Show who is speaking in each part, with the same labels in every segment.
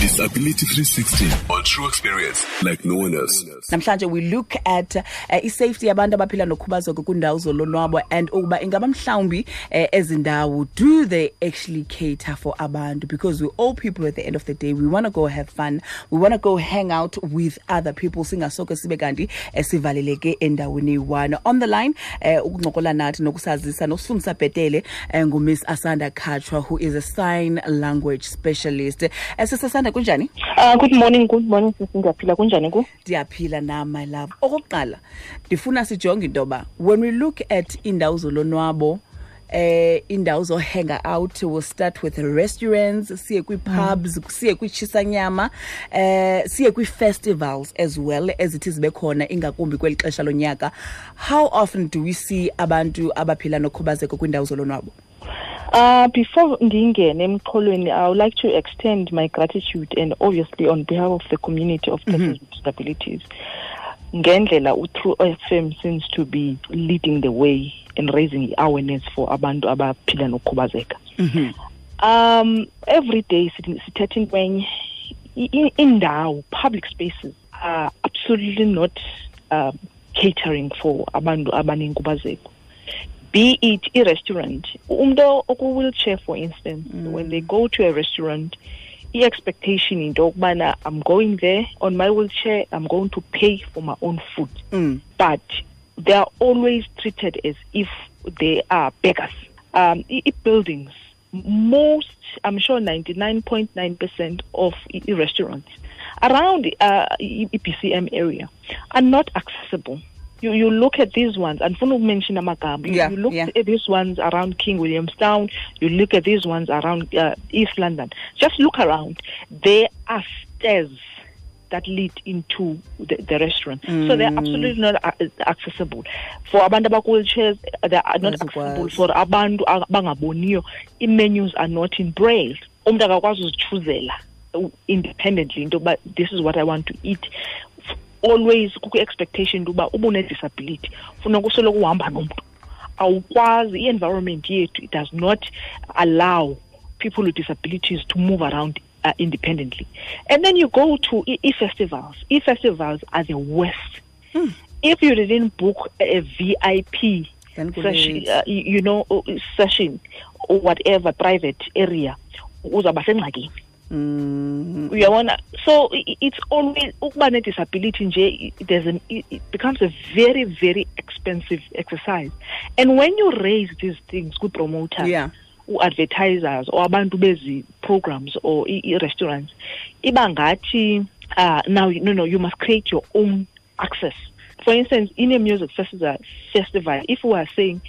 Speaker 1: Disability 360 on true experience like no one else.
Speaker 2: namhlanje we look at uh, i-safety yabantu abaphila nokhubazeko kwindawo zolonwabo and ukuba ingaba mhlawumbi uh, ezindawo do they actually cater for abantu? Because we're all people at the end of the day we want to go have fun we want to go hang out with other people singasoke sibe kanti eh, sivaleleke endaweni eyi-one on the line um ukuncokola nathi nokusazisa nokusifundisa bhetele um ngumiss asanda khatshwa who is a sign language specialist. Sisasanda kunjani?
Speaker 3: Uh, good morning, good morning sisi ndiyaphila kunjani ku?
Speaker 2: ndiyaphila na my love. Okokuqala ndifuna sijonge into yoba when we look at iindawo zolonwabo eh indawo zohanga out will start with restaurants siye kwii-pubs mm. siye kwitshisanyama eh siye kwii-festivals as well ezithi zibe khona ingakumbi kweli xesha lonyaka. How often do we see abantu abaphila nokhubazeko kwiindawo zolonwabo
Speaker 3: Uh, before ndingene emxholweni, I would like to extend my gratitude and obviously on behalf of the community of persons with disabilities. Ngendlela u-True FM seems to be leading the way in raising awareness for abantu abaphila nokukhubazeka. Um, every day sithi- sithetha intwenye i- i- indawo public spaces are absolutely not uh, catering for abantu abanenkubazeko be it a restaurant umntu oku-wheelchair for instance when they go to a restaurant the expectation into yokubana i'm going there on my wheelchair i'm going to pay for my own food
Speaker 2: Mm.
Speaker 3: but they are always treated as if they are beggars. Um, buildings, most, I'm sure 99.9% of restaurants around uh, i- i- area are not accessible. You, you look at these ones, and Funu mentioned Amagam. You,
Speaker 2: Yeah,
Speaker 3: you look
Speaker 2: yeah.
Speaker 3: at these ones around King Williamstown, you look at these ones around uh, East London. Just look around. There are stairs that lead into the, the restaurant. So they're absolutely not uh, accessible. For abantu abaku-wheelchairs, they are not accessible.
Speaker 2: Azikwazi.
Speaker 3: For abantu abangaboniyo, i-menus are not in braille. Umuntu akakwazi uzichuzela independently into yokuba this is what I want to eat. Always kukwi-expectation into yokuba uba une-disability funeka usoloko uhamba nomntu. Awukwazi i-environment yethu it does not allow people with disabilities to move around uh, independently. And then you go to e-festivals e-festivals are the worst. If you didn't book a vip session, uh, you you know uh, session or whatever private area uzawuba sengxakini
Speaker 2: Mm.
Speaker 3: uyabona so it's always ukuba ne-disability nje there's an, it it becomes a very very expensive exercise and when you raise these things kwi-promoters
Speaker 2: Yeah.
Speaker 3: u-advertisers or abantu bezi programs or i-restaurants iba ngathi uh, now no no you must create your own access for instance in a music festival festival if we are saying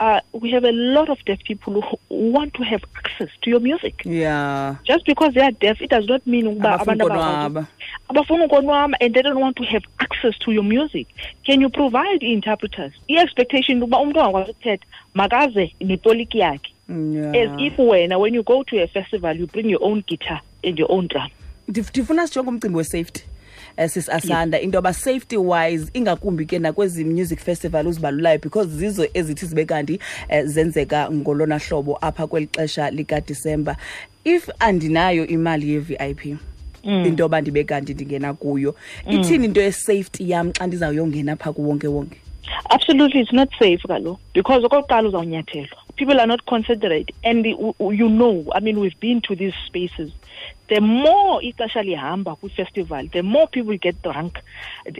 Speaker 3: uh, we have a lot of deaf people who want to have access to your music.
Speaker 2: Yeah.
Speaker 3: Just because they are deaf it does not mean ukuba
Speaker 2: Abafuni
Speaker 3: abantu abakwazi-
Speaker 2: ukonwaba.
Speaker 3: abafuna ukonwaba and they don't want to have access to your music. Can you provide interpreters? I-expectation ukuba umntu angakwazi ukuthetha makaze netoliki yakhe.
Speaker 2: Yeah.
Speaker 3: as if wena when you go to a festival you bring your own guitar and your own drum.
Speaker 2: Ndif- ndifuna sijonge umcimbi we-safety sis asanda into yoba safety wise ingakumbi ke nakwezi music festival uzibalulayo because zizo ezithi zibe kanti um zenzeka ngolona hlobo apha kweli xesha likadisemba. If andinayo imali ye-vip into yoba ndibe kanti ndingena kuyo ithini into ye-safety yam xa ndizawuyongena phaa kuwonke-wonke?
Speaker 3: Absolutely it's not safe kaloku because okokuqala uzawunyathelwa people are not considerate and you know i mean we've been to these spaces the more ixesha lihamba kwi-festival the more people get drunk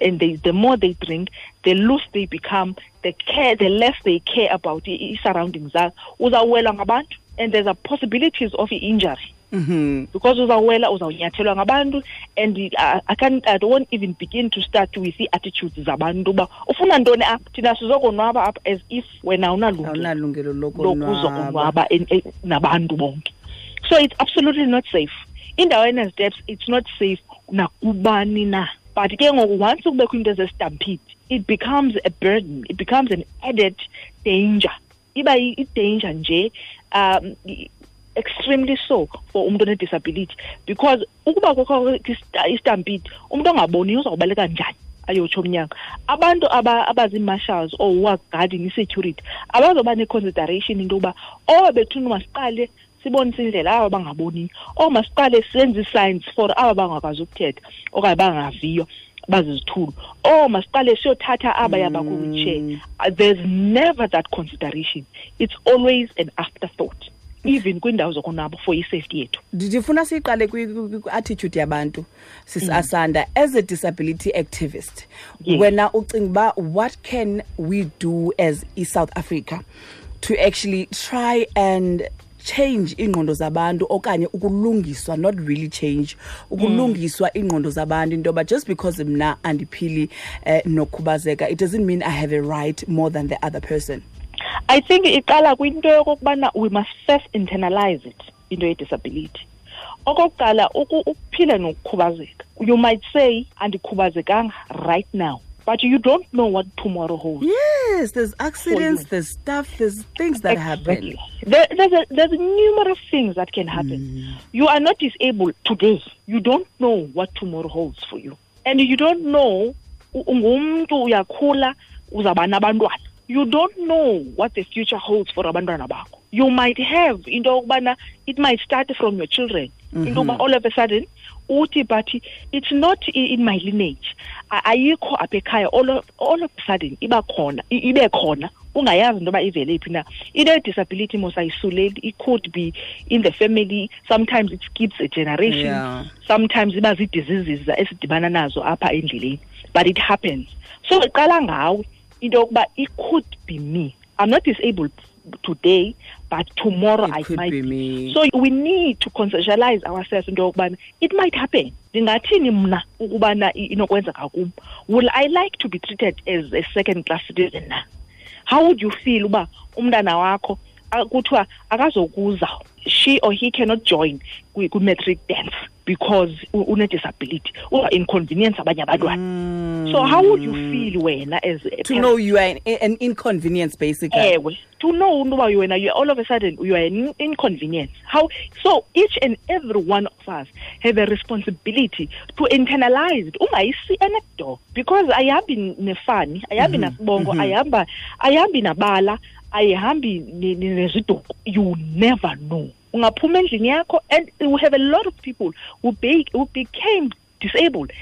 Speaker 3: and they, the more they drink the loose they become the care the less they care about i-surroundings zabo uzawuwelwa ngabantu and there's a possibilities of i-injury because uzawuwela uzawunyathelwa ngabantu and uh, I, can't, I don't even begin to start with i-attitudes zabantu uba ufuna ntoni apha? Thina sizokonwaba apha as if wena awunalungelo. Lokuzokonwaba
Speaker 2: lokonwaba.
Speaker 3: En- en- nabantu bonke. So it's absolutely not safe indawo ene-steps it's not safe nakubani na. But ke ngoku once kubekho into zestampede it becomes a burden it becomes an added danger. Iba i-danger nje um extremely so for umuntu one-disability because ukuba kukho ista- istampede umuntu ongaboniyo uzawubaleka njani ayotsho mnyanga abantu aba- abazi-marshals or guarding i-security abazoba ne-consideration into yokuba oh bethuni masiqale sibonise indlela aba bangaboniyo or masiqale senze i-science for aba bangakwazi ukuthetha okanye bangaviyo bazizithulu or masiqale siyothatha aba yabakwi-wheelchair Uh, there's never that consideration. It's always an afterthought even kwiindawo zokonwabo for i-safety yethu.
Speaker 2: Ndifuna siyiqale kwi- kwi- kwi-attitude yabantu sisasanda as a disability activist?
Speaker 3: Yes.
Speaker 2: wena ucinga uba what can we do as i-south africa to actually try and change iingqondo zabantu okanye ukulungiswa not really change ukulungiswa iingqondo zabantu into yoba just because mna andiphili um nokukhubazeka it doesn't mean i have a right more than the other person.
Speaker 3: I think iqala kwinto yokokubana we must first internalize it into ye-disability. Okokuqala uku- ukuphila nokukhubazeka. You might say andikhubazekanga right now but you don't know what tomorrow holds
Speaker 2: yes there's accidents there's stuff there's things that happen
Speaker 3: There, there's, a, there's numerous things that can happen.
Speaker 2: Mm.
Speaker 3: You are not disabled today. You don't know what tomorrow holds for you. And you don't know u- ungumntu uyakhula uzaba nabantwana. You don't know what the future holds for abantwana bakho. You might have into yokubana it might start from your children. Mm-hmm. Into yokuba all of a sudden uthi but it's not in my lineage. Ayikho apha ekhaya. All of, a sudden iba khona ibe khona. Ungayazi into yoba ivele phi na. Into ye-disability mos ayisuleli. It could be in the family. Sometimes it skips a generation.
Speaker 2: Yeah.
Speaker 3: sometimes iba zii-diseases esidibana nazo apha endleleni. But it happens. So iqala ngawe into yokuba it could be me. I'm not disabled today but tomorrow
Speaker 2: It
Speaker 3: i
Speaker 2: could
Speaker 3: might
Speaker 2: be me.
Speaker 3: so we need to conceptualize ourselves into yokubana it might happen. Ndingathini mna ukubana i- inokwenzeka kum? Will i like to be treated as a second class citizen na? How would you feel uba umntana wakho kuthiwa akazokuza she or he cannot join kwi- kwi-matric dance because une-disability uza-inconvenience abanye abantwana. So how would you feel wena as a
Speaker 2: to know you are an, an inconvenience basically.
Speaker 3: Ewe to know unto yoba wena you all of a sudden you are an inconvenience. How so each and every one of us have a responsibility to internalize it. Ungayisi anecdote because ayihambi nefani ayihambi nasibongo ayihamba ayihambi nabala ayihambi ne- ne- neziduko. You never know. Ungaphuma endlini yakho and we have a lot of people who, be, who became disabled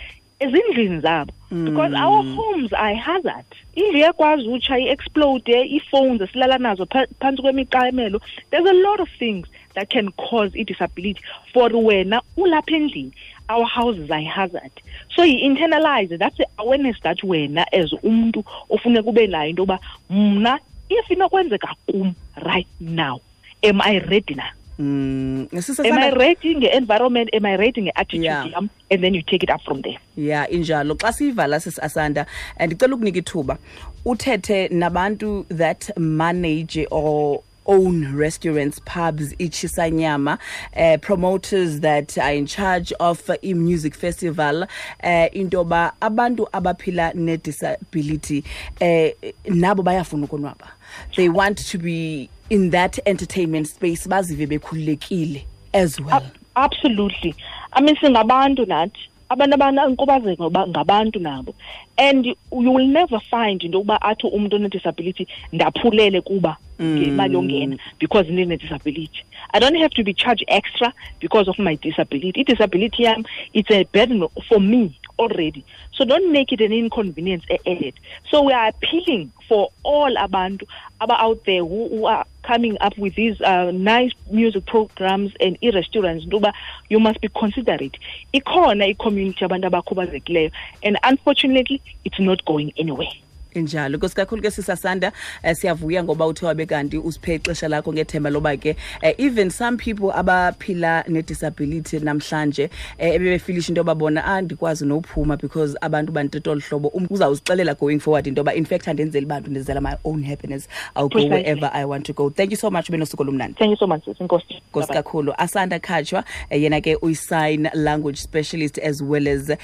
Speaker 3: ezindlini zabo. Because mm. our homes are a hazard. Indlu iyakwazi utsha i-explode eh, ii-phones esilala nazo pha- phantsi kwemiqamelo. There's a lot of things that can cause i-disability for wena ulapha endlini. Our houses are hazard. So yi-internalize that's the awareness that wena as umntu ofuneka ube nayo into yoba mna if inokwenzeka kum right now am i ready na?
Speaker 2: Mm,
Speaker 3: am i ready nge-environment? Am i ready nge-attitude
Speaker 2: Yeah.
Speaker 3: yam? And then you take it up from there.
Speaker 2: Ya injalo. Xa siyivala sisi asanda ndicela ukunika ithuba uthethe nabantu that manage or own restaurants pubs ichisanyama uh, promoters that are in charge of uh, i-music festival uh, into yoba abantu abaphila nedisability uh, nabo bayafuna ukonwaba. They want to be in that entertainment space bazive bekhululekile as well.
Speaker 3: Ab- absolutely. I mean singabantu nathi abantu abanenkubazeko ba- ngabantu nabo. And you will never find into yokuba athi umntu onedisability ndaphulele kuba yongena because ndine-disability i don't have to be charged extra because of my disability. I-disability yam it's a burden for me already. So don't make it an inconvenience added so we are appealing for all abantu aba out there who, who are coming up with these uh, nice music programs and i-restaurants into you must be considerate. Ikhona i-community abantu abakhubazekileyo and unfortunately it's not going anywhere
Speaker 2: injalo nkosi kakhulu ke sisasanda um siyavuya ngoba uthe wabe kanti usiphe ixesha lakho ngethemba loba ke um even some people abaphila nedisability namhlanje um ebebefilisha into yoba bona andikwazi nophuma because abantu banteta olu hlobo. Umntu uzawuzixelela going forward into yoba in fact andenzeli bantu ndenzela my own happiness. I'll go wherever i want to go. Thank you so much ube nosuku olumnandi.
Speaker 3: Thank you so much
Speaker 2: nkosi. Kakhulu asanda khatshwa uh, yena ke uyi-sign language specialist as well as uh,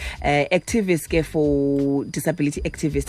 Speaker 2: activist ke for disability activist